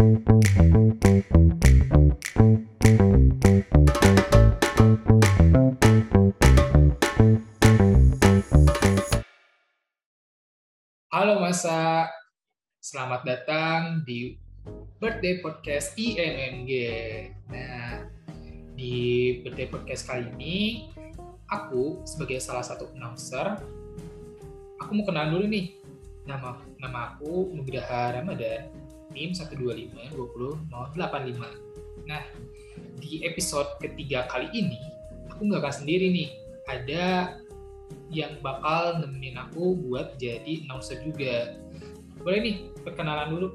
Halo Masa, selamat datang di Birthday Podcast IMMG. Nah, di Birthday Podcast kali ini, aku sebagai salah satu announcer, aku mau kenal dulu nih. Nama nama aku Nugraha Ramadan, NIM 125-20-085. Nah, di episode ketiga kali ini, aku nggak akan sendiri nih. Ada yang bakal nemenin aku buat jadi announcer juga. Boleh nih, perkenalan dulu.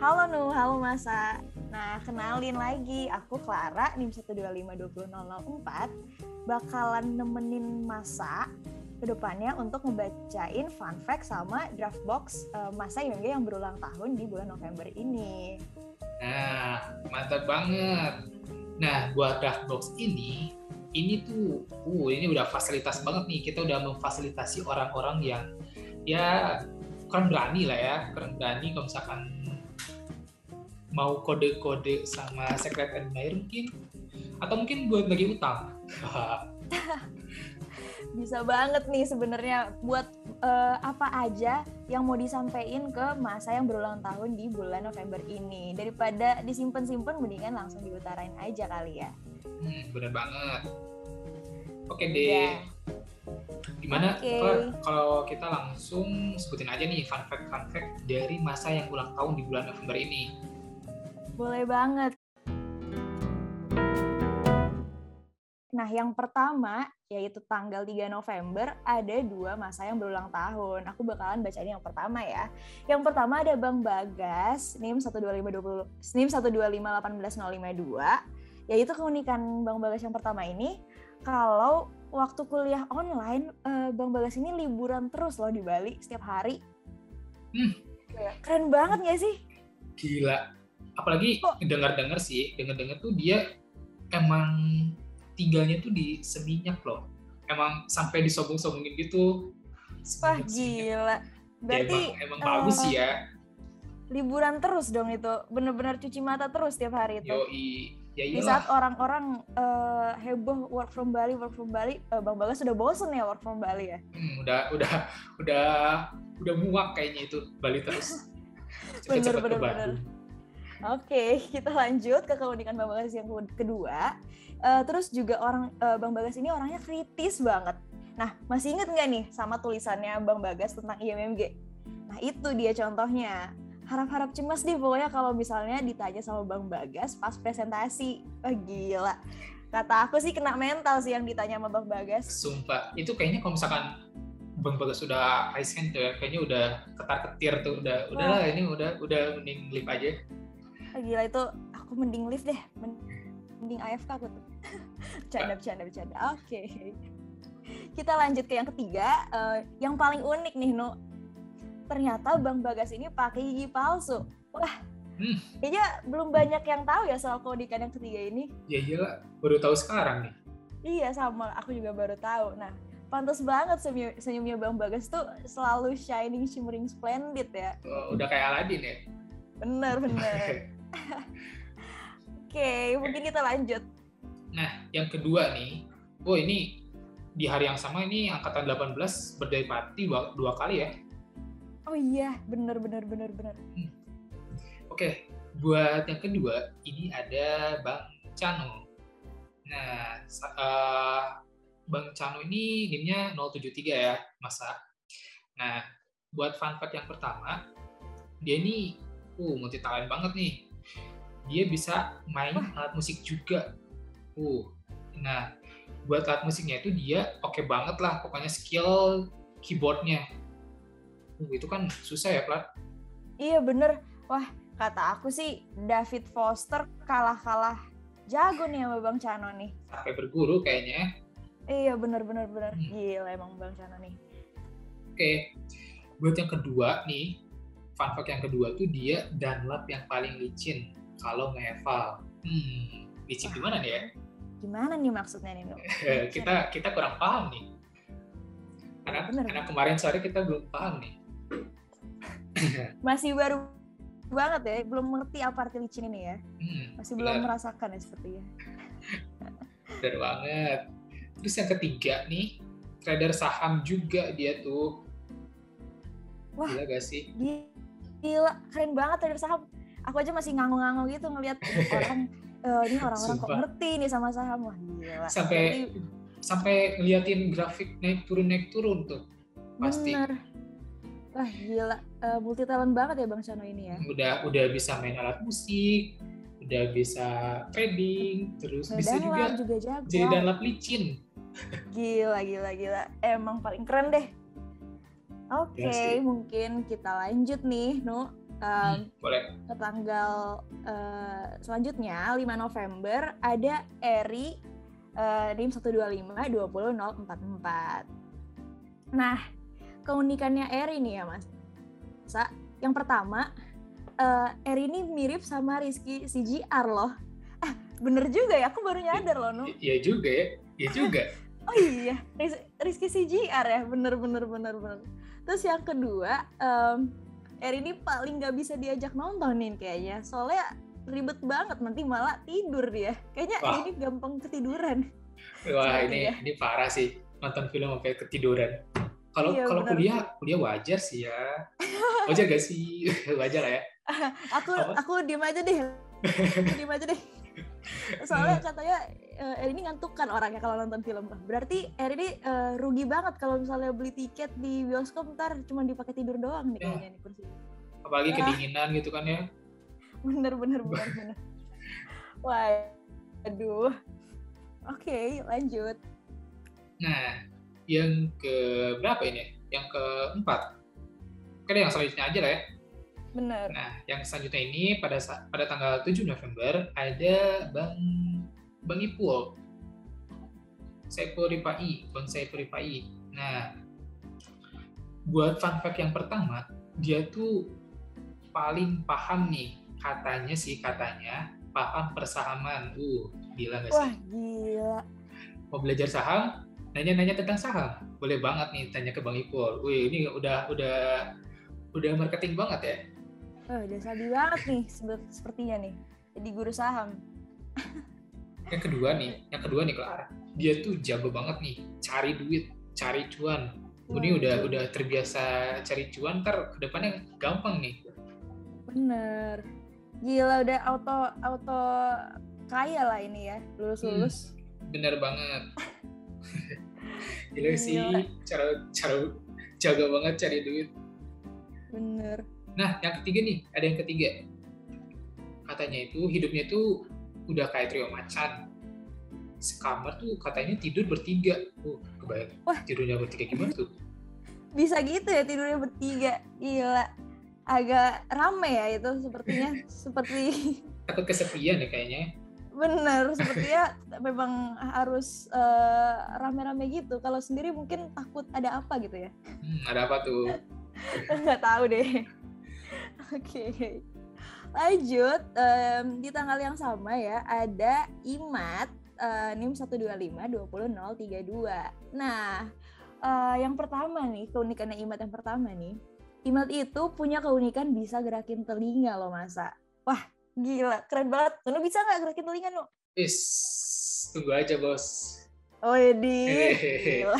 Halo Nu, halo Masa. Nah, kenalin lagi, aku Clara, NIM 125-20004, bakalan nemenin Masa ke depannya untuk ngebacain fun fact sama draft box uh, Masa IMG yang berulang tahun di bulan November ini. Nah, mantap banget. Nah, buat draft box ini, ini tuh, uh, ini udah fasilitas banget nih. Kita udah memfasilitasi orang-orang yang ya kurang berani lah ya, kurang berani kalau misalkan mau kode-kode sama secret admirer mungkin, atau mungkin buat bagi utang. Bisa banget nih sebenarnya buat uh, apa aja yang mau disampaikan ke masa yang berulang tahun di bulan November ini. Daripada disimpan-simpan, mendingan langsung diutarain aja kali ya. Hmm, bener banget. Oke deh. Yeah. Gimana okay. kalau kita langsung sebutin aja nih fun fact fun fact dari masa yang ulang tahun di bulan November ini? Boleh banget. Nah, yang pertama yaitu tanggal 3 November ada dua masa yang berulang tahun. Aku bakalan baca ini yang pertama ya. Yang pertama ada Bang Bagas, NIM 12520 NIM 125180552. Yaitu keunikan Bang Bagas yang pertama ini kalau waktu kuliah online uh, Bang Bagas ini liburan terus loh di Bali setiap hari. Hmm. Keren banget gak sih? Gila. Apalagi dengar-dengar sih, dengar-dengar tuh dia emang tinggalnya tuh di Seminyak loh. Emang sampai disobong-sobongin gitu. Wah gila. Berarti ya, emang, emang uh, bagus sih ya. Liburan terus dong itu. Bener-bener cuci mata terus tiap hari itu. Yoi. Ya Di saat orang-orang uh, heboh work from Bali, work from Bali, uh, Bang Bagas sudah bosen ya work from Bali ya? Hmm, udah, udah, udah, udah muak kayaknya itu Bali terus. bener, bener, bener. Oke, kita lanjut ke keunikan Bang Bagas yang kedua. Uh, terus juga orang uh, Bang Bagas ini orangnya kritis banget. Nah, masih inget nggak nih sama tulisannya Bang Bagas tentang IMMG? Nah, itu dia contohnya harap-harap cemas deh pokoknya kalau misalnya ditanya sama Bang Bagas pas presentasi. Wah gila. Kata aku sih kena mental sih yang ditanya sama Bang Bagas. Sumpah, itu kayaknya kalau misalkan Bang Bagas sudah high scan tuh ya, kayaknya udah ketar-ketir tuh, udah udah lah ini udah udah mending lift aja. Wah, gila itu aku mending lift deh, mending AFK aku tuh. bercanda, bercanda, bercanda. Oke. Okay. Kita lanjut ke yang ketiga, uh, yang paling unik nih, Nu ternyata Bang Bagas ini pakai gigi palsu. Wah, hmm. kayaknya belum banyak yang tahu ya soal keunikan yang ketiga ini. Ya iyalah, baru tahu sekarang nih. Iya sama, aku juga baru tahu. Nah, pantas banget senyum, senyumnya Bang Bagas tuh selalu shining, shimmering, splendid ya. Oh, udah kayak Aladin ya? Bener, bener. Oke, okay, mungkin kita lanjut. Nah, yang kedua nih, oh ini di hari yang sama ini angkatan 18 berdaya party dua, dua kali ya Oh iya, bener bener bener bener. Hmm. Oke, okay. buat yang kedua ini ada Bang Cano. Nah, uh, Bang Cano ini gamenya 073 ya, masa. Nah, buat fun fact yang pertama, dia ini uh multi talent banget nih. Dia bisa main alat musik juga. Uh. Nah, buat alat musiknya itu dia oke okay banget lah, pokoknya skill keyboardnya. Uh, itu kan susah ya Plat? Iya bener. Wah kata aku sih David Foster kalah-kalah jago nih sama Bang Cano nih. Sampai berguru kayaknya iya bener bener bener. Hmm. gila emang Bang Cano nih. Oke buat yang kedua nih fun fact yang kedua tuh dia Dunlap yang paling licin kalau ngeval hmm licin gimana nih ya gimana nih maksudnya nih kita kita kurang paham nih karena, karena kemarin sore kita belum paham nih masih baru banget ya, belum mengerti apa arti licin ini ya. Hmm, Masih benar. belum merasakan ya sepertinya. Benar banget. Terus yang ketiga nih, trader saham juga dia tuh. Wah, gila gak sih? Gila, keren banget trader saham. Aku aja masih ngangung-ngangung gitu ngelihat orang uh, ini orang-orang kok ngerti nih sama saham wah gila. Sampai Jadi, sampai ngeliatin grafik naik turun naik turun tuh. Pasti. Bener. Wah gila, uh, multi talent banget ya Bang Chano ini ya. Udah udah bisa main alat musik, udah bisa trading, terus bisa juga, juga jago. jadi dan licin. Gila gila gila, emang paling keren deh. Oke, okay, ya mungkin kita lanjut nih, Nu um, boleh. ke tanggal uh, selanjutnya 5 November ada Eri uh, NIM 125 20044. Nah, keunikannya Eri nih ya Mas. Sa, yang pertama uh, Eri ini mirip sama Rizky CGR loh. Eh, bener juga ya, aku baru nyadar loh, Nu. Iya juga ya, iya juga. oh iya, Rizky CGR ya, bener bener bener bener. Terus yang kedua, um, Er ini paling nggak bisa diajak nontonin kayaknya. Soalnya ribet banget nanti malah tidur dia. Kayaknya Wah. ini gampang ketiduran. Wah ini ya. ini parah sih nonton film sampai ketiduran. Kalau iya, kalau kuliah kuliah wajar sih ya. Wajar gak sih? Wajar lah ya. Aku Apa? aku diem aja deh. Diem aja deh soalnya katanya uh, ini ngantukkan orangnya kalau nonton film. Berarti Er ini uh, rugi banget kalau misalnya beli tiket di bioskop ntar cuma dipakai tidur doang nih ya. kayaknya nih kursi. Apalagi kedinginan gitu kan ya. Bener bener bener bener. Wah aduh oke okay, lanjut. Nah yang ke berapa ini yang keempat. Oke yang selanjutnya aja lah ya Benar. Nah, yang selanjutnya ini pada pada tanggal 7 November ada Bang Bang Ipul. Saiful Ripai, Bang Saiful Ripai. Nah, buat fun fact yang pertama, dia tuh paling paham nih katanya sih katanya paham persahaman. Uh, gila gak sih? Wah, gila. Mau belajar saham? Nanya-nanya tentang saham. Boleh banget nih tanya ke Bang Ipul. Wih, ini udah udah udah marketing banget ya. Oh, udah sabi banget nih sepertinya nih. Jadi guru saham. yang kedua nih, yang kedua nih Clara. Dia tuh jago banget nih cari duit, cari cuan. Wow. Ini udah udah terbiasa cari cuan, ntar ke depannya gampang nih. Bener. Gila udah auto auto kaya lah ini ya, lulus-lulus. Hmm, bener banget. Gila sih cara cara jago banget cari duit. Bener Nah, yang ketiga nih, ada yang ketiga. Katanya itu hidupnya itu udah kayak trio macan. Sekamar tuh katanya tidur bertiga. Uh, kebayang. Wah. Tidurnya bertiga gimana tuh? Bisa gitu ya tidurnya bertiga. Gila. Agak rame ya itu sepertinya. seperti takut kesepian ya kayaknya. Bener, sepertinya memang harus uh, rame-rame gitu. Kalau sendiri mungkin takut ada apa gitu ya. Hmm, ada apa tuh? Nggak tahu deh. Oke. Okay. Lanjut um, di tanggal yang sama ya ada IMAT uh, NIM 125 20032. Nah, uh, yang pertama nih keunikannya IMAT yang pertama nih, IMAT itu punya keunikan bisa gerakin telinga loh masa. Wah, gila, keren banget. Lu bisa nggak gerakin telinga, Nu? Is, tunggu aja, Bos. Oh, jadi gila.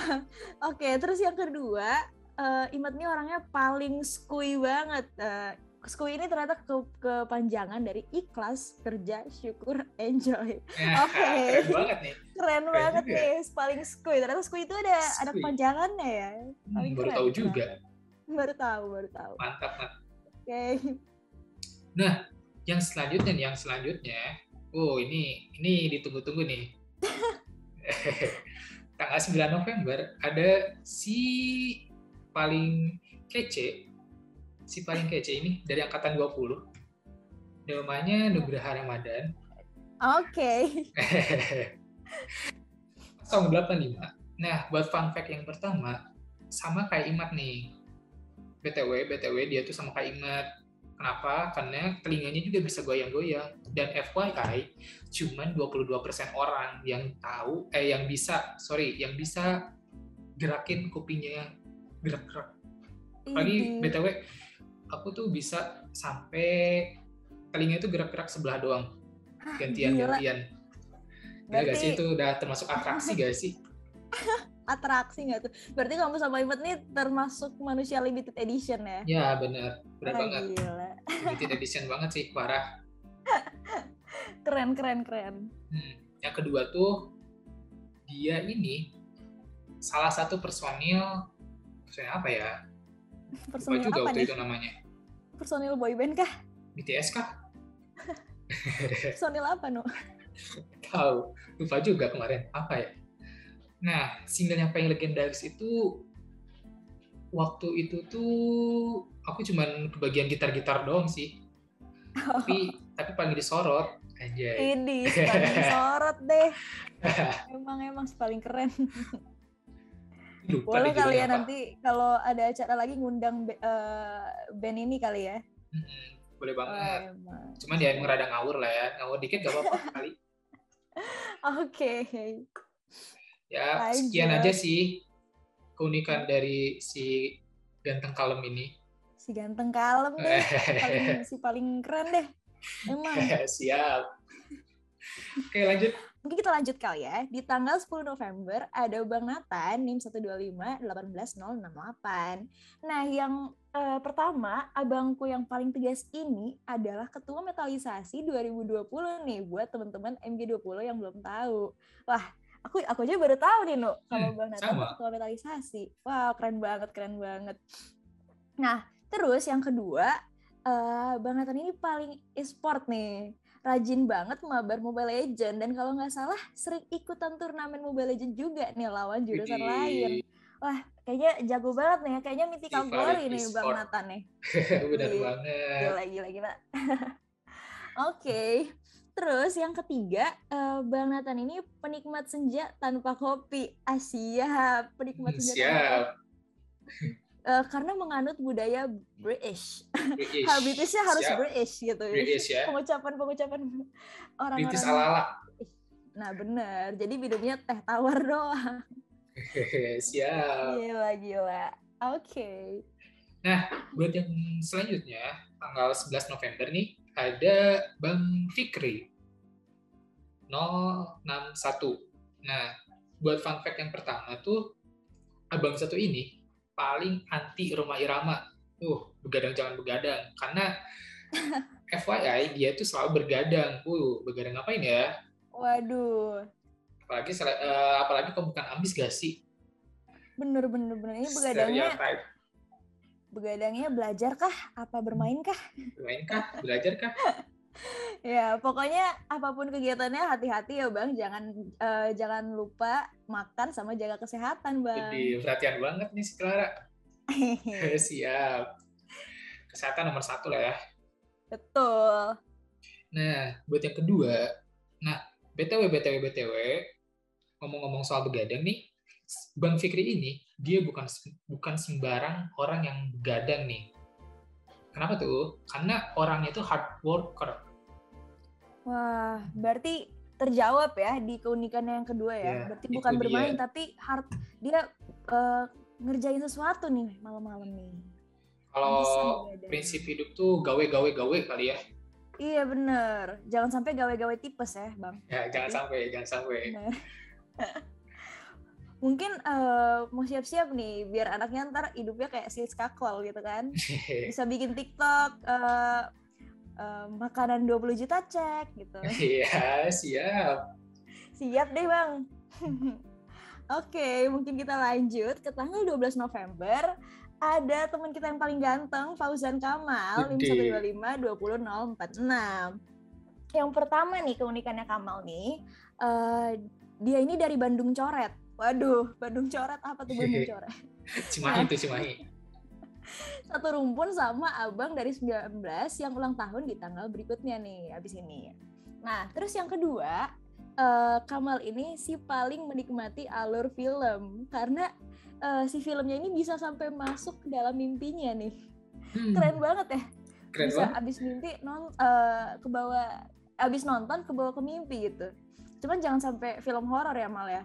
Oke, terus yang kedua, uh, Imat ini orangnya paling skui banget. Uh, skui ini ternyata ke kepanjangan dari ikhlas, kerja, syukur, enjoy. Ya, Oke. Okay. Keren banget nih. Keren, keren banget juga. nih, paling skui. Ternyata skui itu ada skui. ada kepanjangannya ya. Hmm, paling hmm, baru keren, tahu juga. Baru tahu, baru tahu. Mantap, mantap. Oke. Okay. Nah, yang selanjutnya nih, yang selanjutnya, oh ini ini ditunggu-tunggu nih. Tanggal 9 November ada si paling kece, si paling kece ini dari angkatan 20. Namanya Nugraha Ramadan. Oke. Okay. 085. Nah, buat fun fact yang pertama, sama kayak Imat nih. BTW, BTW dia tuh sama kayak Imat. Kenapa? Karena telinganya juga bisa goyang-goyang. Dan FYI, cuman 22% orang yang tahu, eh yang bisa, sorry, yang bisa gerakin kupingnya gerak-gerak. Lagi btw aku tuh bisa sampai telinga itu gerak-gerak sebelah doang gantian-gantian Berarti... Ya gak sih itu udah termasuk atraksi gak sih? atraksi nggak tuh? Berarti kamu sama Imet nih termasuk manusia limited edition ya? Ya bener, bener oh, banget. Gila. Limited edition banget sih, parah. keren, keren, keren. Hmm. Yang kedua tuh, dia ini salah satu personil, personil apa ya? Personil juga apa waktu nih? itu namanya. Personil boyband kah? BTS kah? personil apa, Nu? Tahu, lupa juga kemarin. Apa ya? Nah, single yang paling legendaris itu waktu itu tuh aku cuman kebagian gitar-gitar doang sih. Oh. Tapi tapi paling disorot aja. Ini paling disorot deh. emang emang paling keren. Lupa Boleh kali ya apa. nanti kalau ada acara lagi ngundang uh, band ini kali ya. Boleh banget. Oh, Cuman dia yang rada ngawur lah ya. Ngawur dikit gak apa-apa kali. Oke. Okay. Ya, Lanjut. sekian aja sih keunikan dari si ganteng kalem ini. Si ganteng kalem deh, paling, si paling keren deh. Emang. Siap. Oke, lanjut. Mungkin kita lanjut kali ya. Di tanggal 10 November ada Bang Nathan NIM 125 18068. Nah, yang uh, pertama, abangku yang paling tegas ini adalah ketua metalisasi 2020 nih buat teman-teman MG20 yang belum tahu. Wah, aku aku aja baru tahu nih, Nu, kalau hmm, Bang Nathan ketua metalisasi. Wah, keren banget, keren banget. Nah, terus yang kedua, uh, Bang Nathan ini paling e-sport nih rajin banget mabar Mobile Legend dan kalau nggak salah sering ikutan turnamen Mobile Legend juga nih lawan jurusan Jadi... lain. Wah, kayaknya jago banget nih ya. Kayaknya mythical glory nih Bang Nathan nih. Benar banget. Gila, gila, gila. Oke. okay. Terus yang ketiga, uh, Bang Nathan ini penikmat senja tanpa kopi. Ah, siap. Penikmat senja siap. tanpa kopi uh, karena menganut budaya British. British. Habitusnya harus Siap. British gitu. British ya. Pengucapan-pengucapan orang-orang. British ala-ala. Nah benar. Jadi minumnya teh tawar doang. Siap. Gila gila. Oke. Okay. Nah, buat yang selanjutnya tanggal 11 November nih ada Bang Fikri 061. Nah, buat fun fact yang pertama tuh Abang satu ini paling anti rumah irama. Uh, begadang jangan begadang. Karena FYI dia tuh selalu bergadang. Uh, begadang ngapain ya? Waduh. Apalagi uh, apalagi kamu bukan ambis gak sih? Bener bener bener ini begadangnya. Stereotype. Begadangnya belajar kah? Apa bermain kah? Bermain kah? Belajar kah? ya pokoknya apa pun kegiatannya hati-hati ya bang. Jangan uh, jangan lupa makan sama jaga kesehatan bang. Jadi perhatian banget nih si Clara. Siap. Kesehatan nomor satu lah ya. Betul. Nah buat yang kedua nah btw btw btw ngomong-ngomong soal begadang nih Bang Fikri ini dia bukan bukan sembarang orang yang begadang nih. Kenapa tuh? Karena orangnya itu hard worker. Wah, berarti terjawab ya di keunikan yang kedua ya. Yeah, berarti bukan bermain dia. tapi hard dia uh, ngerjain sesuatu nih malam-malam nih. Kalau prinsip hidup tuh gawe-gawe gawe kali ya. Iya bener, jangan sampai gawe-gawe tipes ya bang. Ya jangan sampai, jangan sampai. Mungkin uh, mau siap-siap nih biar anaknya ntar hidupnya kayak si skakol gitu kan. Bisa bikin TikTok, uh, uh, makanan 20 juta cek gitu. Iya, siap. Siap deh, Bang. Oke, okay, mungkin kita lanjut ke tanggal 12 November. Ada teman kita yang paling ganteng, Fauzan Kamal, 5125 20046. Yang pertama nih keunikannya Kamal nih, uh, dia ini dari Bandung Coret. Waduh, Bandung Coret apa tuh Bandung Coret? Cimahi itu Cimahi satu rumpun sama abang dari 19 yang ulang tahun di tanggal berikutnya nih abis ini. Nah terus yang kedua uh, Kamal ini si paling menikmati alur film karena uh, si filmnya ini bisa sampai masuk ke dalam mimpinya nih. Hmm. Keren banget ya. Keren bisa banget. abis mimpi non uh, ke bawah abis nonton ke bawah ke mimpi gitu. Cuman jangan sampai film horor ya Mal ya.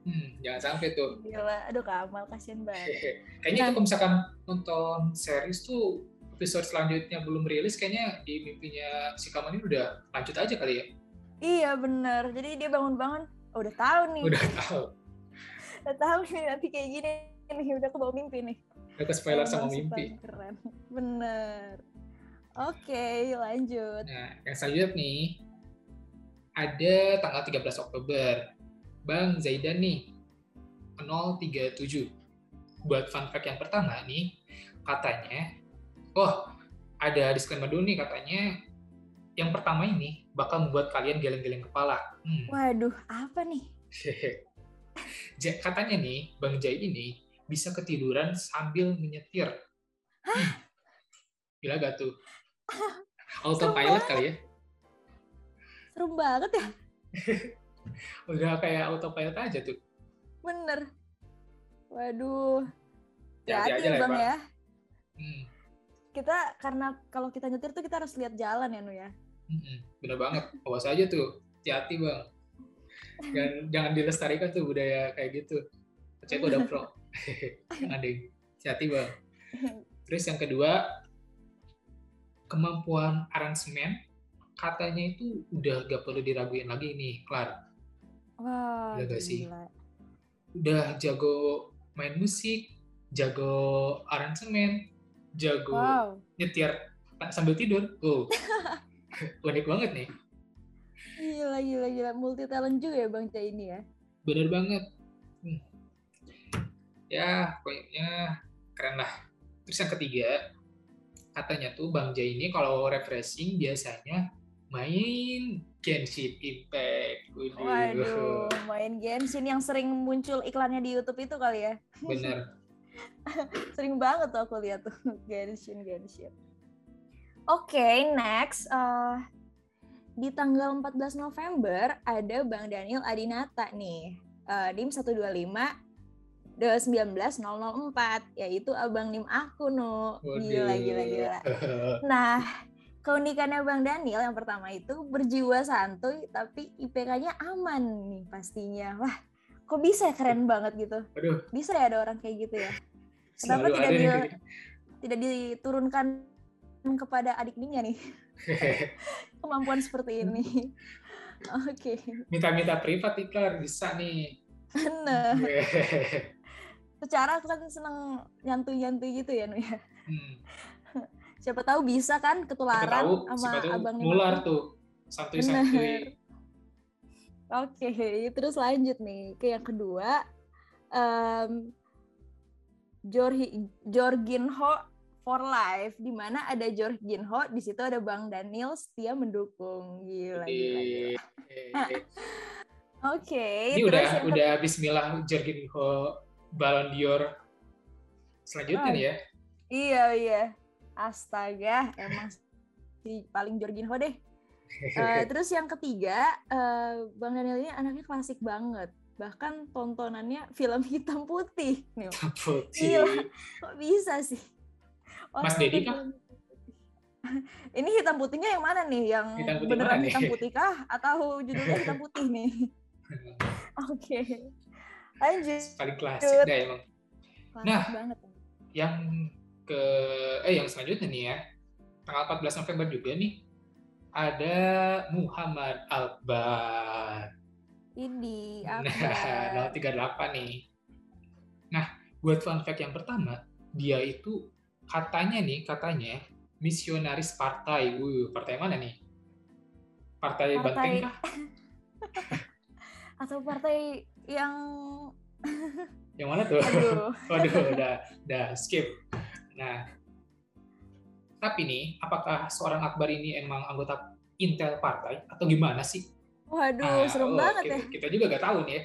Hmm, jangan sampai tuh. Gila, aduh Kamal kasihan banget. Kayaknya nah. kalau misalkan nonton series tuh episode selanjutnya belum rilis, kayaknya di mimpinya si Kaman ini udah lanjut aja kali ya. Iya bener. Jadi dia bangun-bangun, oh, udah tahu nih. Udah tahu. udah tahu nih nanti kayak gini nih, udah kebawa mimpi nih. Udah ke spoiler sama mimpi. Keren. Bener. Oke, lanjut. Nah, yang selanjutnya nih, ada tanggal 13 Oktober. Bang Zaidan nih, 037. Buat fun fact yang pertama nih, katanya, oh ada disclaimer dulu nih katanya, yang pertama ini bakal membuat kalian geleng-geleng kepala. Hmm. Waduh, apa nih? katanya nih, Bang Jai ini bisa ketiduran sambil menyetir. Hah? Hmm. Gila gak tuh? Autopilot kali ya? Serem banget ya? Udah kayak autopilot aja tuh. Bener. Waduh. Hati-hati aja bang ya. Hmm. Kita karena kalau kita nyetir tuh kita harus lihat jalan ya Nu ya. Hmm, bener banget. Awas aja tuh. Hati-hati bang. Jangan, jangan dilestarikan tuh budaya kayak gitu. Percaya udah pro. jangan deh. Hati-hati bang. Terus yang kedua, kemampuan aransemen katanya itu udah gak perlu diraguin lagi nih, Klar. Wah, udah gak sih? Udah jago main musik, jago aransemen, jago wow. nyetir sambil tidur. Oh, unik banget nih. Gila, gila, gila. Multi talent juga ya Bang Cah ini ya? Bener banget. Hmm. Ya, pokoknya keren lah. Terus yang ketiga, katanya tuh Bang Jai ini kalau refreshing biasanya main Genshin Impact. Waduh. Waduh, main Genshin yang sering muncul iklannya di YouTube itu kali ya? Bener. sering banget tuh aku lihat tuh Genshin Genshin. Oke, okay, next. Uh, di tanggal 14 November ada Bang Daniel Adinata nih. Uh, DIM 125 19004 yaitu abang nim aku no gila gila gila nah keunikannya bang Daniel yang pertama itu berjiwa santuy tapi IPK-nya aman nih pastinya wah kok bisa ya? keren banget gitu Aduh. bisa ya ada orang kayak gitu ya kenapa tidak di, tidak diturunkan kepada adik Ning nih kemampuan seperti ini oke okay. minta-minta privat iklan bisa nih nah secara aku kan seneng nyantui-nyantui gitu ya Nu ya. Hmm. Siapa tahu bisa kan ketularan tahu, sama abang nular tuh santuy-santuy. Oke, okay, terus lanjut nih ke yang kedua. Um, Jorginho for life di mana ada Jorginho di situ ada Bang Daniel setia mendukung gila gila, gila. Oke. Okay, Ini udah udah Bismillah Jorginho Ballon d'Or selanjutnya oh. nih ya. Iya iya. Astaga, emang si paling Jorginho deh. Uh, terus yang ketiga, uh, Bang Daniel ini anaknya klasik banget. Bahkan tontonannya film hitam putih. Nih. Hitam putih. Gila, kok bisa sih? Oh, Mas Dedi kah? ini hitam putihnya yang mana nih? Yang hitam beneran hitam putih kah? Atau judulnya hitam putih nih? Oke. okay. Lanjut. Paling klasik dah emang. Klasik nah, banget. yang ke eh yang selanjutnya nih ya. Tanggal 14 November juga nih ada Muhammad Albar. Ini Nah, 038 nih. Nah, buat fun fact yang pertama, dia itu katanya nih, katanya misionaris partai. Wuh, partai mana nih? Partai, partai... Banteng kah? Atau partai yang yang mana tuh? Aduh. Waduh, udah, udah skip. Nah, tapi nih, apakah seorang Akbar ini emang anggota Intel Partai atau gimana sih? Waduh, nah, serem oh, banget kita, ya. Kita juga gak tahu nih ya.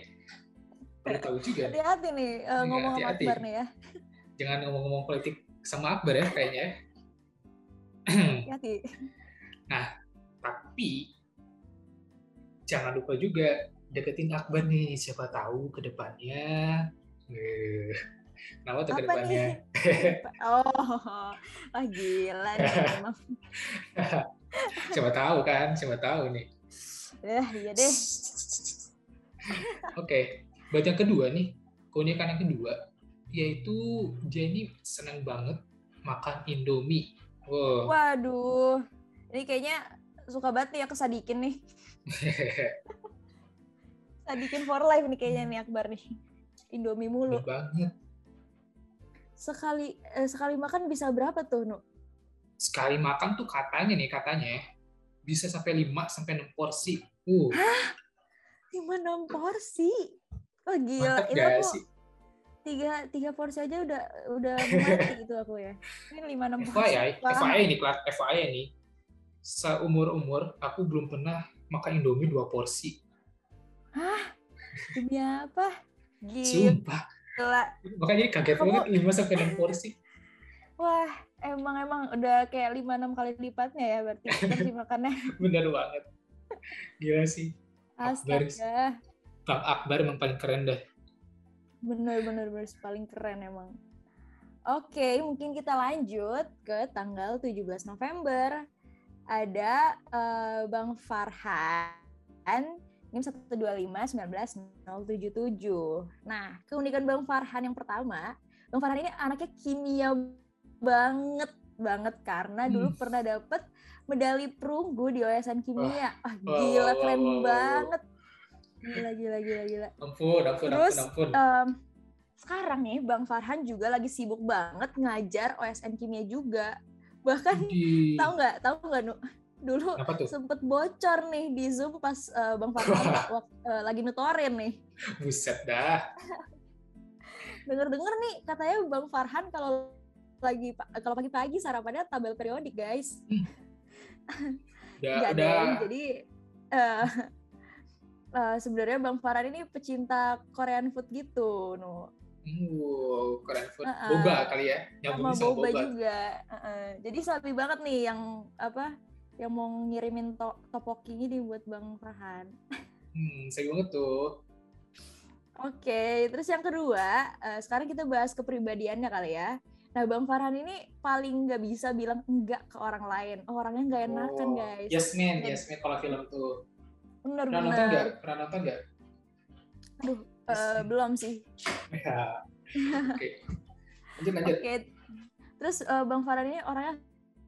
Perlu tahu juga. Hati-hati nih uh, ngomong hati -hati. Akbar nih ya. Jangan ngomong-ngomong politik sama Akbar ya kayaknya. Ya. Hati-hati. nah, tapi jangan lupa juga deketin Akbar nih siapa tahu ke depannya Kenapa tuh ke depannya? oh, oh, gila nih emang. siapa tahu kan, siapa tahu nih. Ya, iya deh. Oke, okay. buat yang kedua nih, keunikan yang kedua, yaitu dia ini senang banget makan Indomie. Wow. Waduh, ini kayaknya suka banget nih ya kesadikin nih. Sadikin for life nih kayaknya nih Akbar nih. Indomie mulu. Bener banget. Sekali eh, sekali makan bisa berapa tuh, Nu? Sekali makan tuh katanya nih, katanya bisa sampai 5 sampai 6 porsi. Uh, 5 6 porsi. Oh gila, mantap itu aku sih? tiga tiga porsi aja udah udah mati itu aku ya. Ini 5 6 porsi. FYI, FYI nih, Clark, FYI nih. Seumur-umur aku belum pernah makan Indomie dua porsi. demi apa? Gila. Sumpah. Makanya jadi kaget Kamu- banget 5 sampai 6 porsi. Wah, emang emang udah kayak 5 6 kali lipatnya ya berarti porsi makannya. Bener banget. Gila sih. Akbar. Astaga. Bang Akbar emang paling keren dah. Bener-bener bener paling keren emang. Oke, mungkin kita lanjut ke tanggal 17 November. Ada eh, Bang Farhan NIM 125-19-077. Nah, keunikan Bang Farhan yang pertama, Bang Farhan ini anaknya kimia banget banget karena dulu Hmm. pernah dapet medali perunggu di OSN kimia. Ah, Wah, gila wah, keren banget. Gila gila gila gila. Ampun, ampun, Terus, ampun, ampun. Em, sekarang nih Bang Farhan juga lagi sibuk banget ngajar OSN kimia juga. Bahkan Di... tahu nggak? Tahu nggak Nu? Dulu sempet bocor nih di Zoom pas eh, Bang Farhan wak- eh, lagi nutorin nih. Buset dah. Denger-denger nih katanya Bang Farhan kalau lagi kalau pagi-pagi sarapannya tabel periodik, guys. Udah, udah. Jadi eh eh, sebenarnya Bang Farhan ini pecinta Korean food gitu, Nu. Uh, keren food. Uh-uh. Boba kali ya. sama Nyambungin sama boba, boba. juga. Heeh. Jadi sapi banget nih yang apa yang mau ngirimin to topoki ini buat Bang Farhan. Hmm, sayang banget tuh. Oke, terus yang kedua, eh, sekarang kita bahas kepribadiannya kali ya. Nah, Bang Farhan ini paling nggak bisa bilang enggak ke orang lain. Oh, orangnya nggak enakan, Oh, guys. Yes man, yes man kalau film tuh. Bener Pernah nonton nggak? Pernah nonton nggak? Aduh, Yes eh, Man. belum sih. Ya. Oke. Lanjut, lanjut. Oke. Terus eh, Bang Farhan ini orangnya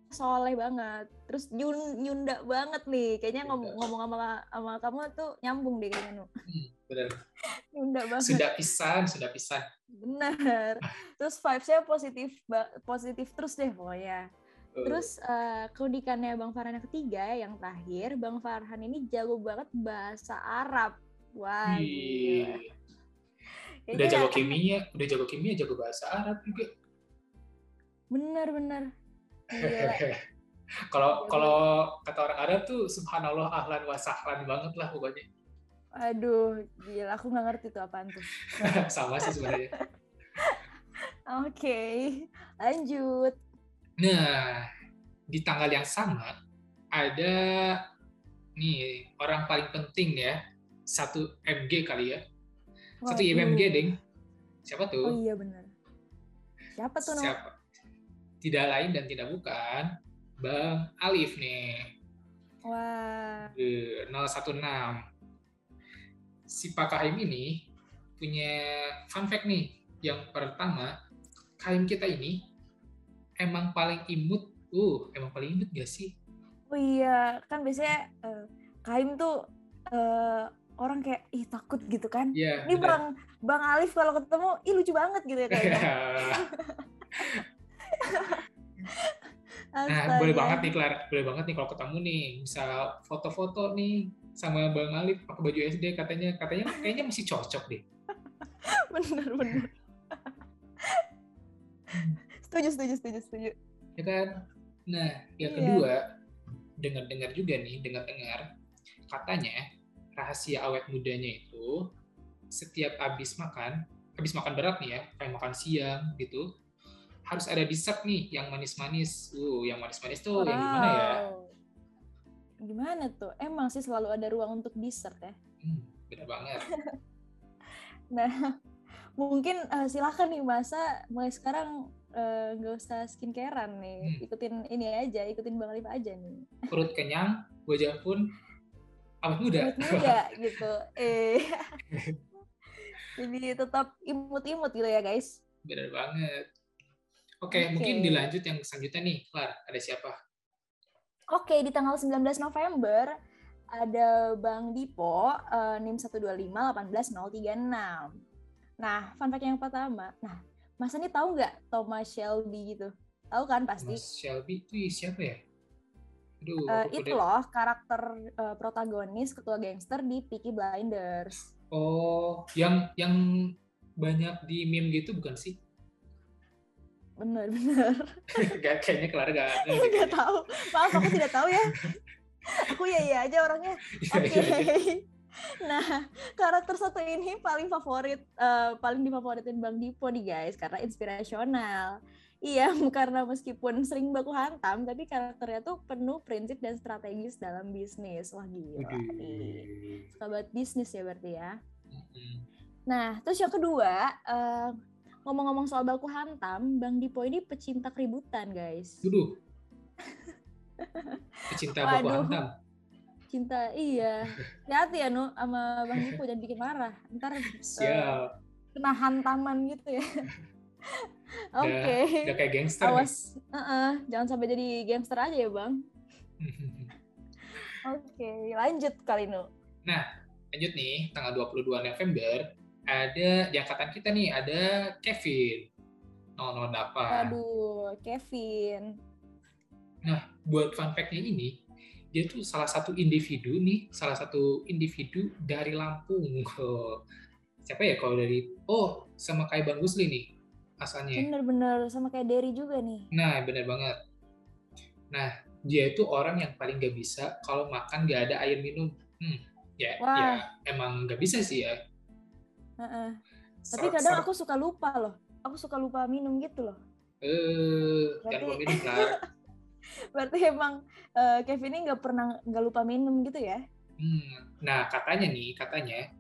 soleh banget. Terus nyun- nyunda banget nih. Kayaknya ngom- ngomong sama sama kamu tuh nyambung deh kayaknya. Nu. Hmm, bener. Nyunda banget. Sudah pisan, sudah pisan. Bener. Terus vibes-nya positif positif terus deh pokoknya. Uh, Terus eh, keunikannya Bang Farhan yang ketiga, yang terakhir, Bang Farhan ini jago banget bahasa Arab. Wah, gila. udah jago kimia, udah jago kimia, jago bahasa Arab juga. Bener-bener. Gila. Kalau kalau kata orang Arab tuh subhanallah ahlan wa sahlan banget lah pokoknya. Aduh, gila. Aku nggak ngerti tuh apaan tuh. Sama sih sebenarnya. Oke, lanjut. Nah, di tanggal yang sama ada nih orang paling penting ya, satu MG kali ya. Satu Waduh. IMMG, Ding. Siapa Oh tuh? iya bener. Siapa tuh? Siapa? Tidak lain dan tidak bukan Bang Alif nih. Wah, Eh, 016. Si Pak Kahim ini punya fun fact nih. Yang pertama, Kahim kita ini emang paling imut. Uh, emang paling imut gak sih? oh iya. Kan biasanya eh, Kaim tuh eh, orang kayak, ih takut gitu kan. Iya. Ini bener. Bang, Bang Alif kalau ketemu, ih lucu banget gitu ya kayaknya. nah, boleh banget nih, Clara. Boleh banget nih kalau ketemu nih. Bisa foto-foto nih sama Bang Alif pakai baju SD katanya katanya kayaknya masih cocok deh. bener bener setuju setuju setuju setuju ya kan? Nah, yang Iya. kedua, dengar-dengar juga nih, dengar-dengar katanya rahasia awet mudanya itu setiap habis makan, habis makan berat nih ya, kayak makan siang gitu, harus ada dessert nih yang manis-manis. Uh, yang manis-manis tuh yang gimana ya? Wow. gimana tuh emang sih selalu ada ruang untuk dessert ya Hmm, bener banget. nah mungkin eh, silakan nih masa mulai sekarang eh, nggak usah skincarean nih Hmm. ikutin ini aja ikutin bang Alif aja nih Perut kenyang, wajah pun awet muda. Muda gitu eh jadi tetap imut-imut gitu ya guys Bener banget. Oke, okay, okay. mungkin dilanjut yang selanjutnya nih, Klar. Ada siapa? Oke, okay, di tanggal 19 November ada Bang Dipo, uh, NIM 125-18036. Nah, fun fact yang pertama. Nah, Mas ini tahu nggak Thomas Shelby gitu? Tahu kan pasti? Thomas Shelby itu siapa ya? Aduh, uh, itu loh karakter uh, protagonis ketua gangster di Peaky Blinders. Oh, yang yang banyak di meme gitu bukan sih? Bener bener. gak, kayaknya Clara gak gak tahu. Maaf aku tidak tahu ya. aku ya iya aja orangnya. Iya, Oke. Okay. Iya, iya. Nah, karakter satu ini paling favorit, uh, paling difavoritin Bang Dipo nih guys, karena inspirasional. Iya, karena meskipun sering baku hantam, tapi karakternya tuh penuh prinsip dan strategis dalam bisnis. Wah gila. Suka banget bisnis ya berarti ya. Nah, terus yang kedua, uh, ngomong-ngomong soal baku hantam, Bang Dipo ini pecinta keributan, guys. Dulu. pecinta Waduh. baku hantam. Cinta, iya. Hati-hati ya, Nu, sama Bang Dipo, jangan bikin marah. Ntar Siap. Uh, kena hantaman gitu ya. Oke. Okay. Udah, kayak gangster. Awas, uh -uh, jangan sampai jadi gangster aja ya, Bang. Oke, okay, lanjut kali, Nu. Nah, lanjut nih, tanggal 22 November, ada di angkatan kita nih ada Kevin 008. Aduh, Kevin. Nah, buat fun fact-nya ini, dia tuh salah satu individu nih, salah satu individu dari Lampung. Siapa ya kalau dari oh sama kayak Bang Gusli nih asalnya. Bener-bener sama kayak Derry juga nih. Nah, bener banget. Nah, dia itu orang yang paling gak bisa kalau makan gak ada air minum. Hmm, ya, Wah. ya emang gak bisa sih ya Uh-uh. Tapi kadang aku suka lupa loh. Aku suka lupa minum gitu loh. Eh, berarti... minum lah. berarti emang uh, Kevin ini nggak pernah nggak lupa minum gitu ya? Hmm. Nah katanya nih, katanya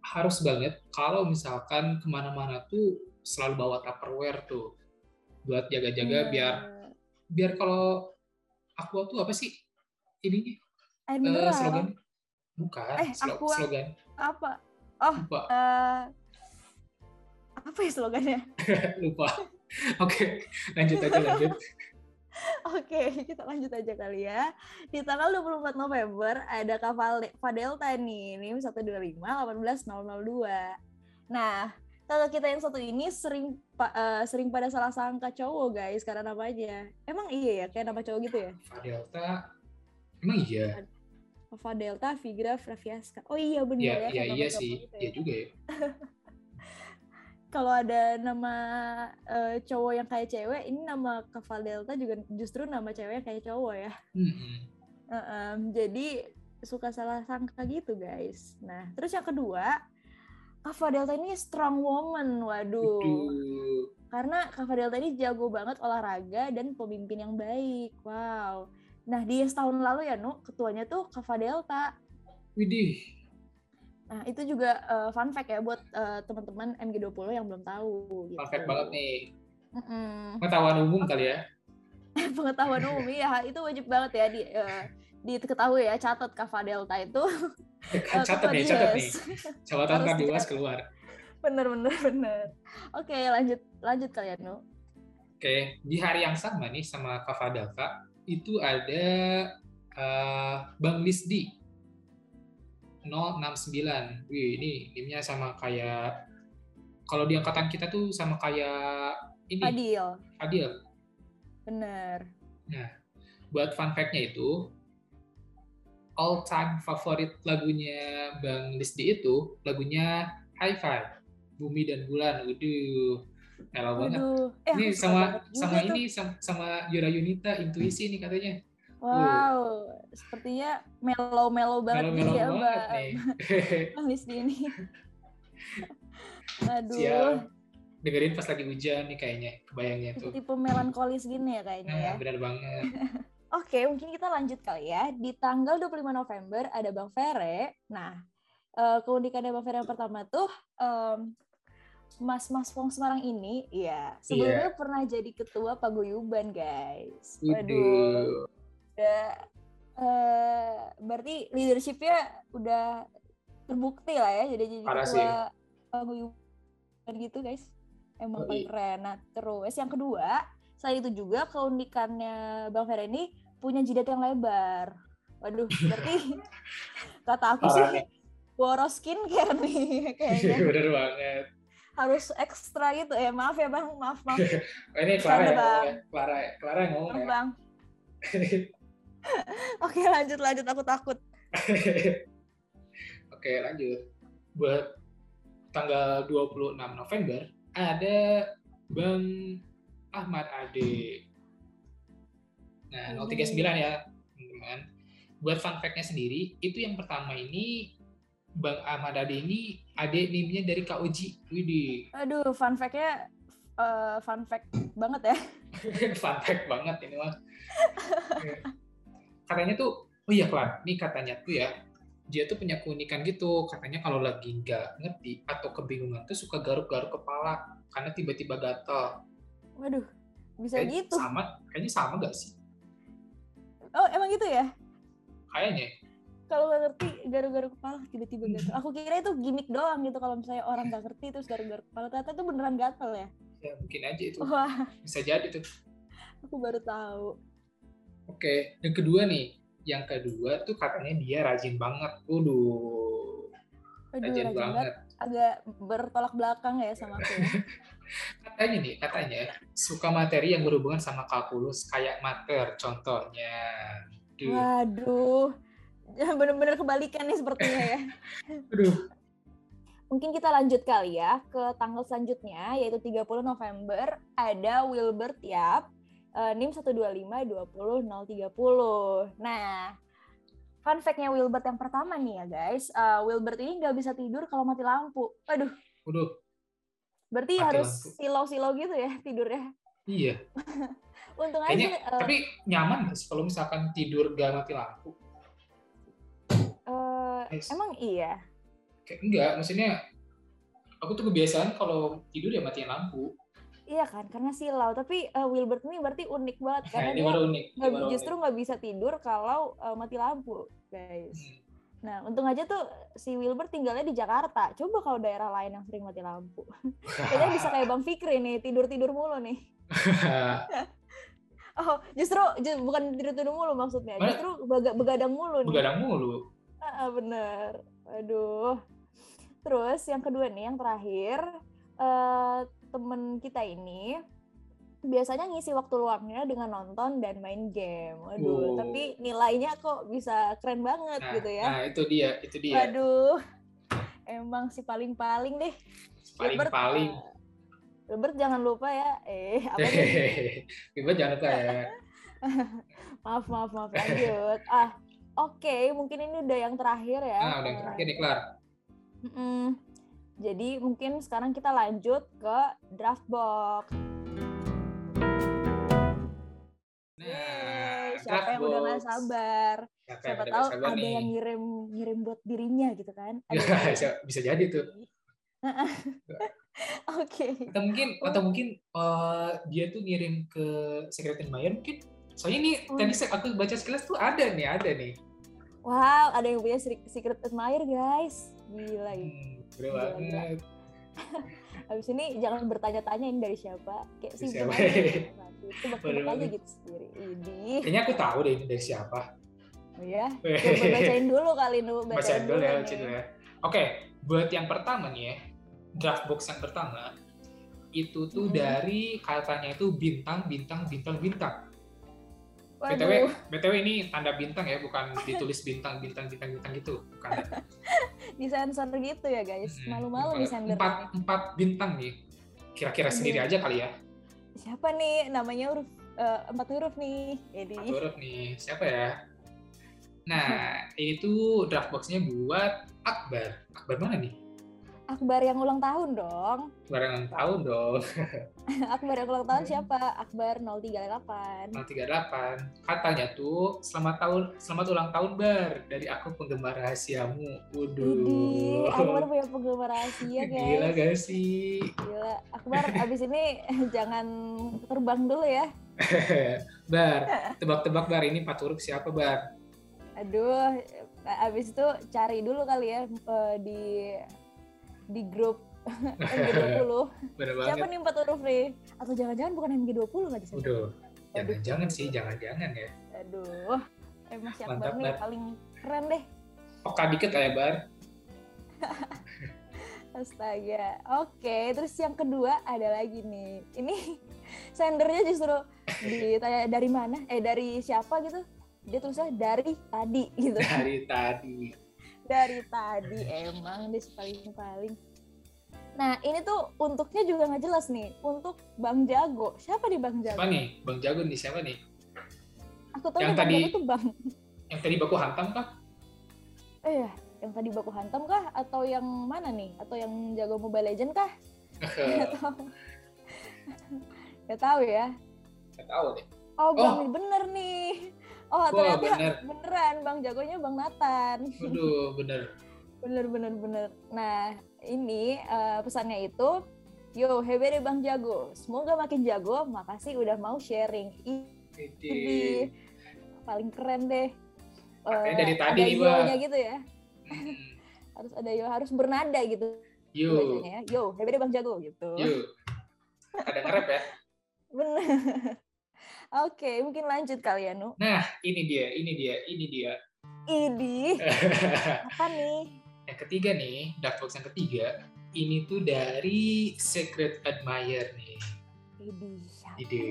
harus banget kalau misalkan ke mana-mana tuh selalu bawa tupperware tuh buat jaga-jaga hmm. biar biar kalau aku tuh apa sih ini Air uh, slogan bukan eh, slogan apa Oh, lupa. Uh, apa ya slogannya? lupa. Oke, lanjut aja lanjut. Oke, kita lanjut aja kali ya. Di tanggal 24 November ada Kaval Fadelta nih, ini 125 18002. Nah, kalau kita yang satu ini sering uh, sering pada salah sangka cowok guys karena namanya. Emang iya ya kayak nama cowok gitu ya? Fadelta. Emang iya. Alpha Delta Vigra Fraviasca. Oh iya benar ya. Iya iya sih. Ya. Iya juga ya. Kalau ada nama uh, cowok yang kayak cewek, ini nama Kava Delta juga justru nama cewek yang kayak cowok ya. Mm-hmm. Uh, um, jadi suka salah sangka gitu guys. Nah terus yang kedua, Kava Delta ini strong woman, waduh. Betul. Karena Kava Delta ini jago banget olahraga dan pemimpin yang baik. Wow Nah, di setahun lalu ya, Nu, ketuanya tuh Kava Delta. Widih. Nah, itu juga uh, fun fact ya buat uh, teman-teman MG20 yang belum tahu. Gitu. Fun fact banget nih. Mm-mm. Pengetahuan umum kali ya. Pengetahuan umum, iya. Itu wajib banget ya di, uh, diketahui ya, catat Kava Delta itu. catat nih, catat nih. Catatan Kardiwas keluar. Bener, bener, bener. Oke, lanjut lanjut kalian, Nu. Oke, di hari yang sama nih sama Kava Delta, itu ada uh, Bang Lisdi 069. Wih, ini nimnya sama kayak kalau di angkatan kita tuh sama kayak ini. Fadil. Fadil. Bener. Nah, buat fun fact-nya itu all time favorit lagunya Bang Lisdi itu lagunya High Five, Bumi dan Bulan. Waduh, Melo banget. Eh, ini sama sama tuh. ini sama, sama Yura Yunita intuisi nih katanya. Wow, uh. sepertinya melo-melo banget -melo ya, Mbak. Bang di ini. Aduh. Siap. Dengerin pas lagi hujan nih kayaknya, kebayangnya tuh. Tipe melankolis gini ya kayaknya nah, ya. Benar banget. Oke, mungkin kita lanjut kali ya. Di tanggal 25 November ada Bang Fere. Nah, uh, keunikannya Bang Fere yang pertama tuh um, Mas-mas Wong Semarang ini, ya sebelumnya yeah. pernah jadi ketua paguyuban, guys. Waduh. Udah, uh, berarti leadershipnya udah terbukti lah ya, jadi jadi Parah ketua sih. paguyuban gitu, guys. Emang paling keren. Nah, terus yang kedua, selain itu juga keunikannya Bang Vera ini punya jidat yang lebar. Waduh, berarti kata aku sih boros skincare nih kayaknya. Bener banget. Harus ekstra gitu ya. Maaf ya Bang, maaf maaf. ini Clara ya, bang. Clara, Clara yang ngomong ya. Bang. Oke, lanjut lanjut aku takut. Oke, lanjut. Buat tanggal 26 November ada Bang Ahmad Ade. Nah, 039 ya, teman-teman. Buat fun fact-nya sendiri, itu yang pertama ini Bang Ahmad Ade ini adik nimnya dari Kak Uji. Widih. Aduh, fun fact-nya uh, fun fact banget ya. fun fact banget ini mas. katanya tuh, oh iya Klan, ini katanya tuh ya, dia tuh punya keunikan gitu. Katanya kalau lagi nggak ngerti atau kebingungan tuh suka garuk-garuk kepala karena tiba-tiba gatal. Waduh, bisa Kayak gitu. Sama, kayaknya sama gak sih? Oh, emang gitu ya? Kayaknya. Kalau nggak ngerti garuk-garuk kepala tiba-tiba gatal. Aku kira itu gimmick doang gitu kalau misalnya orang nggak ngerti terus garuk-garuk kepala ternyata itu beneran gatal ya? Ya mungkin aja itu. Wah. Bisa jadi tuh. Aku baru tahu. Oke, yang kedua nih, yang kedua tuh katanya dia rajin banget. Waduh. Rajin, rajin banget. Agak bertolak belakang ya sama aku. Ya. katanya nih, katanya suka materi yang berhubungan sama kalkulus kayak mater contohnya. Duh. Waduh. Bener-bener kebalikan nih sepertinya ya. Aduh. Mungkin kita lanjut kali ya ke tanggal selanjutnya yaitu 30 November ada Wilbert Yap uh, NIM 125-20-030. Nah, fun fact-nya Wilbert yang pertama nih ya guys, uh, Wilbert ini nggak bisa tidur kalau mati lampu. Aduh. Waduh. Berarti mati harus silau-silau gitu ya tidurnya. Iya. Untung Kayaknya, aja. Uh, tapi nyaman nggak sih kalau misalkan tidur gak mati lampu? Emang iya. Kayak enggak, maksudnya aku tuh kebiasaan kalau tidur ya matiin lampu. Iya kan, karena silau. Tapi uh, Wilbert ini berarti unik banget karena dia unik. Gak, justru nggak bisa tidur kalau uh, mati lampu, guys. Hmm. Nah, untung aja tuh si Wilbert tinggalnya di Jakarta. Coba kalau daerah lain yang sering mati lampu. Kayaknya bisa kayak Bang Fikri nih, tidur-tidur mulu nih. oh, justru bukan tidur-tidur mulu maksudnya. Justru begadang mulu nih. Begadang mulu. Ah, bener. Aduh. Terus yang kedua nih, yang terakhir. Uh, temen kita ini biasanya ngisi waktu luangnya dengan nonton dan main game. Waduh, oh. tapi nilainya kok bisa keren banget nah, gitu ya. Nah, itu dia, itu dia. Waduh. Emang si paling-paling deh. Paling-paling. Robert jangan lupa ya. Eh, apa nih? jangan lupa ya. maaf, maaf, maaf. Lanjut. Ah. Okay, mungkin ini udah yang terakhir ya. Nah, udah yang terakhir nih, Klar. Mm -mm. Jadi mungkin sekarang kita lanjut ke draft box. Nah, siapa yang udah gak sabar? Siapa, siapa tahu ada nih. yang ngirim ngirim buat dirinya gitu kan? Ada bisa jadi tuh. Oke. okay. Atau mungkin atau mungkin uh, dia tuh ngirim ke Secret Admirer mungkin. Soalnya ini oh. tadi aku baca sekilas tuh ada nih, ada nih. Wow, ada yang punya Secret Admirer guys. Gila hmm Keren banget. Habis ini jangan bertanya-tanya ini dari siapa. Kayak sih siapa? Itu bakal aja gitu sendiri. Ini. Kayaknya aku tahu deh ini dari siapa. Oh ya? Coba bacain dulu kali nu. Bacain, bacain dulu ya, bacain dulu ya. Oke, buat yang pertama nih ya. Draft box yang pertama itu tuh hmm. dari katanya itu bintang, bintang, bintang, bintang. BTW, BTW ini tanda bintang ya, bukan ditulis bintang, bintang, bintang, bintang gitu, bukan. di sensor gitu ya guys, malu-malu nih sender. Empat, empat bintang nih, kira-kira sendiri aja kali ya. Siapa nih namanya huruf uh, empat huruf nih? Jadi. Empat huruf nih, siapa ya? Nah, itu draft boxnya buat Akbar. Akbar mana nih? Akbar yang ulang tahun dong. Akbar yang ulang tahun dong. Akbar yang ulang tahun siapa? Akbar 038. 038. Katanya tuh selamat tahun selamat ulang tahun Bar dari aku penggemar rahasiamu. Waduh. Akbar punya penggemar rahasia guys. Gila gak sih? Gila. Akbar abis ini jangan terbang dulu ya. bar, tebak-tebak Bar ini empat huruf siapa Bar? Aduh, abis itu cari dulu kali ya uh, di di grup MG20. Bener Siapa banget. nih empat huruf nih? Atau jangan-jangan bukan MG20 lagi sih? Udah, jangan-jangan sih, jangan-jangan ya. Aduh, emang si Mantap, Akbar nih Bar. paling keren deh. Peka dikit kayak bar. Astaga. Oke, terus yang kedua ada lagi nih. Ini sendernya justru ditanya dari mana? Eh dari siapa gitu? Dia tulisnya dari tadi gitu. Dari tadi. Dari tadi emang dia paling paling. Nah ini tuh untuknya juga nggak jelas nih. Untuk Bang Jago. Siapa nih Bang Jago? Siapa nih? Bang Jago nih, siapa nih? Aku tahu Yang tadi- Jago tuh Bang. Yang tadi baku hantam kah? Eh yang tadi baku hantam kah? Atau yang mana nih? Atau yang jago Mobile Legend kah? Gak tahu. Gak tahu ya. Gak tahu deh. Oh, Oh. Bang bener nih. Oh, Wah, ternyata bener. beneran Bang Jagonya Bang Nathan. Waduh, bener. Bener bener bener. Nah, ini eh, pesannya itu Yo, deh Bang Jago. Semoga makin jago. Makasih udah mau sharing. Ini. paling keren deh. Makanya Eh, dari tadi nih, Bang. gitu ya. Hmm. Harus ada yo, harus bernada gitu bacanya ya. Yo, deh Bang Jago gitu. yuk. Ada nge-rap ya? Bener. Oke, mungkin lanjut kali ya, Nu. Nah, ini dia, ini dia, ini dia. Ini apa nih? Ketiga nih, Dark Box yang ketiga, ini tuh dari Secret Admirer nih. Ide.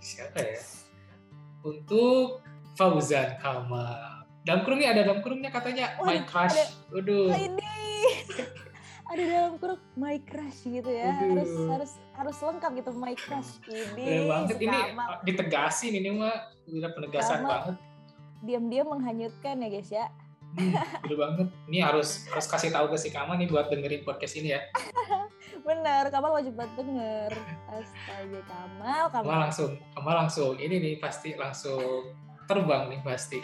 Siapa ya? Untuk Fauzan Kamal. Dalam kurung nih ada dalam kurungnya katanya Waduh, My Crush. ada. Waduh. Oh, ini ada dalam kurung my crush gitu ya Waduh. harus harus harus lengkap gitu my crush ini banget ini ditegasin ini mah udah penegasan Kamal. banget. diam-diam menghanyutkan ya guys ya Hmm, bener banget. Ini harus harus kasih tahu ke si Kamal nih buat dengerin podcast ini ya. bener Kamal wajib banget denger astaga Kamal Kamal Kamal langsung, Kamal langsung ini nih pasti langsung terbang nih pasti.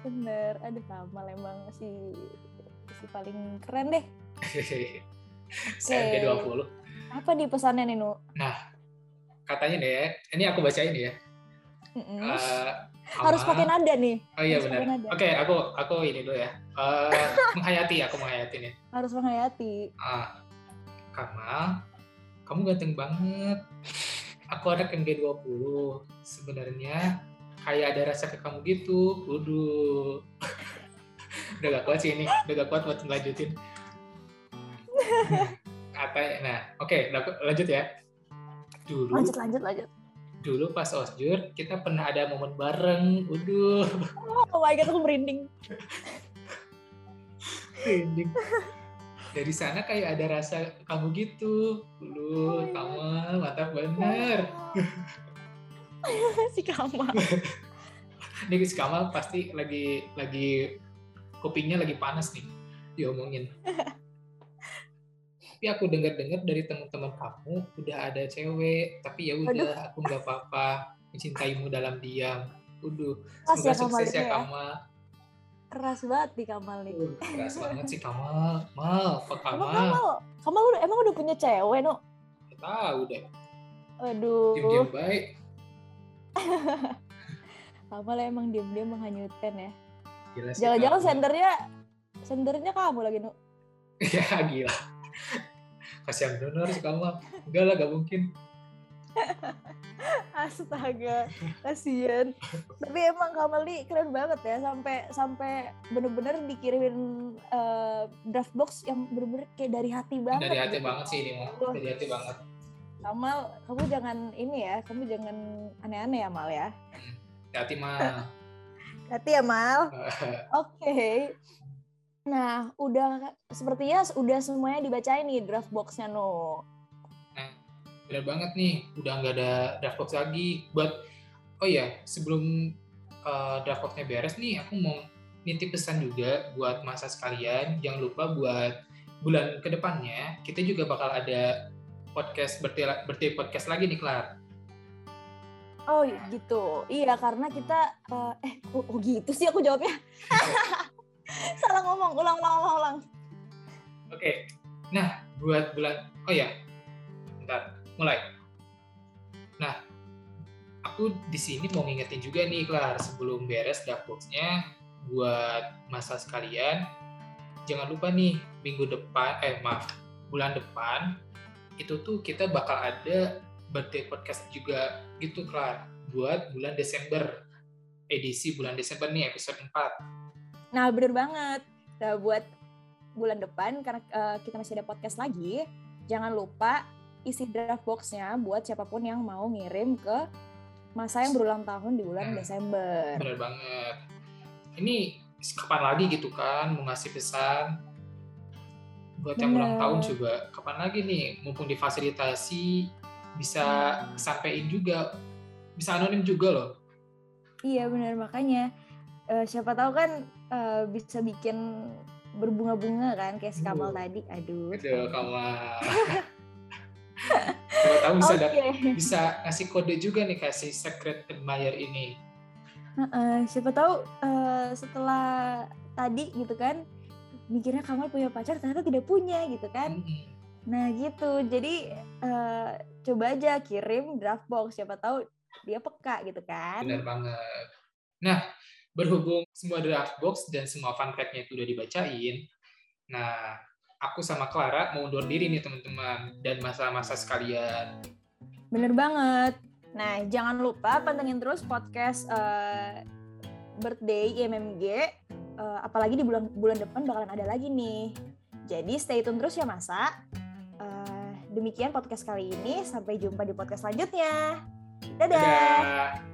bener aduh Kamal emang si si paling keren deh CMD 20. apa nih pesannya nih Nu Katanya nih ya, ini aku bacain ya. Mm-mm. Eh, harus pakai nada nih Oh iya harus benar. Oke, aku aku ini dulu ya. Eh, menghayati, aku menghayati nih. harus menghayati Ah, Kamal, kamu ganteng banget. Aku anak MG20. Sebenarnya kayak ada rasa ke kamu gitu. Waduh. udah gak kuat sih ini. Udah gak kuat buat melanjutin. Katanya, nah oke laku- lanjut ya. Dulu, lanjut lanjut lanjut dulu pas osjur kita pernah ada momen bareng. Waduh. oh my god aku merinding Merinding. Dari sana kayak ada rasa kamu gitu. Dulu, Oh, Kamal, mantap bener. si Kamal Nih si Kamal pasti lagi lagi kupingnya lagi panas nih diomongin. Tapi aku dengar-dengar dari teman-teman kamu udah ada cewek, tapi ya udah aku nggak apa-apa mencintaimu dalam diam. Udah, ya semoga Kamal sukses ya ya. Kamal. keras banget di Kamal nih Uh, keras banget sih Kamal. Mal, apa Emang Kamal? Kamal, Kamal udah, emang udah punya cewek, no? Nggak Tahu deh. Aduh, Diam-diam baik. Kamal emang diam-diam menghanyutkan ya. Jangan-jangan Kamal. sendernya, sendernya kamu lagi, no? ya gila kasihan donor sih kamu enggak lah gak mungkin Astaga, kasian. Tapi emang Kamal nih keren banget ya, sampai sampai bener-bener dikirimin eh, draft box yang bener-bener kayak dari hati banget. dari hati gitu. banget sih ini mah dari hati banget Kamal, kamu jangan ini ya, kamu jangan aneh-aneh ya, Mal ya. Dari hati mah Hati ya, Mal. Oke. Nah, udah sepertinya udah semuanya dibacain nih draft box-nya no. bener banget nih udah nggak ada draft box lagi buat oh iya sebelum uh, draft boxnya beres nih aku mau nitip pesan juga buat masa sekalian jangan lupa buat bulan ke depannya kita juga bakal ada podcast berarti berarti podcast lagi nih Klar Oh gitu. Iya karena kita eh, eh oh, oh gitu sih aku jawabnya. Salah ngomong. Ulang ulang ulang ulang. Oke. Nah, buat bulan oh ya. Bentar, mulai. Nah, aku di sini mau ngingetin juga nih, Klar, sebelum beres draft box-nya buat masa sekalian jangan lupa nih minggu depan eh maaf bulan depan itu tuh kita bakal ada birthday podcast juga gitu Klar buat bulan Desember edisi bulan Desember nih episode 4 nah bener banget. Nah, buat bulan depan karena uh, kita masih ada podcast lagi jangan lupa isi draft boxnya buat siapa pun yang mau ngirim ke masa yang berulang tahun di bulan hmm, Desember. Bener banget. Ini kapan lagi gitu kan? Mau ngasih pesan? Buat yang ulang tahun juga kapan lagi nih? Mumpung difasilitasi bisa hmm. sampein juga. Bisa anonim juga loh. Iya benar makanya uh, siapa tahu kan uh, bisa bikin berbunga-bunga kan kayak si Kamal uh. tadi. Aduh. Aduh Kamal. Siapa tahu bisa okay. bisa ngasih kode juga nih kasih secret admirer ini. Uh, uh, siapa tahu uh, setelah tadi gitu kan mikirnya Kamal punya pacar ternyata tidak punya gitu kan. Mm-hmm. nah gitu. Jadi uh, coba aja kirim draft box. Siapa tahu dia peka gitu kan. Benar banget. Nah berhubung semua draft box dan semua fun fact-nya itu udah dibacain nah aku sama Clara mau undur diri nih teman-teman dan masa-masa sekalian bener banget nah jangan lupa pantengin terus podcast uh, birthday IMMG uh, apalagi di bulan bulan depan bakalan ada lagi nih. Jadi stay tune terus ya masa. Uh, demikian podcast kali ini. Sampai jumpa di podcast selanjutnya. Dadah. Dadah.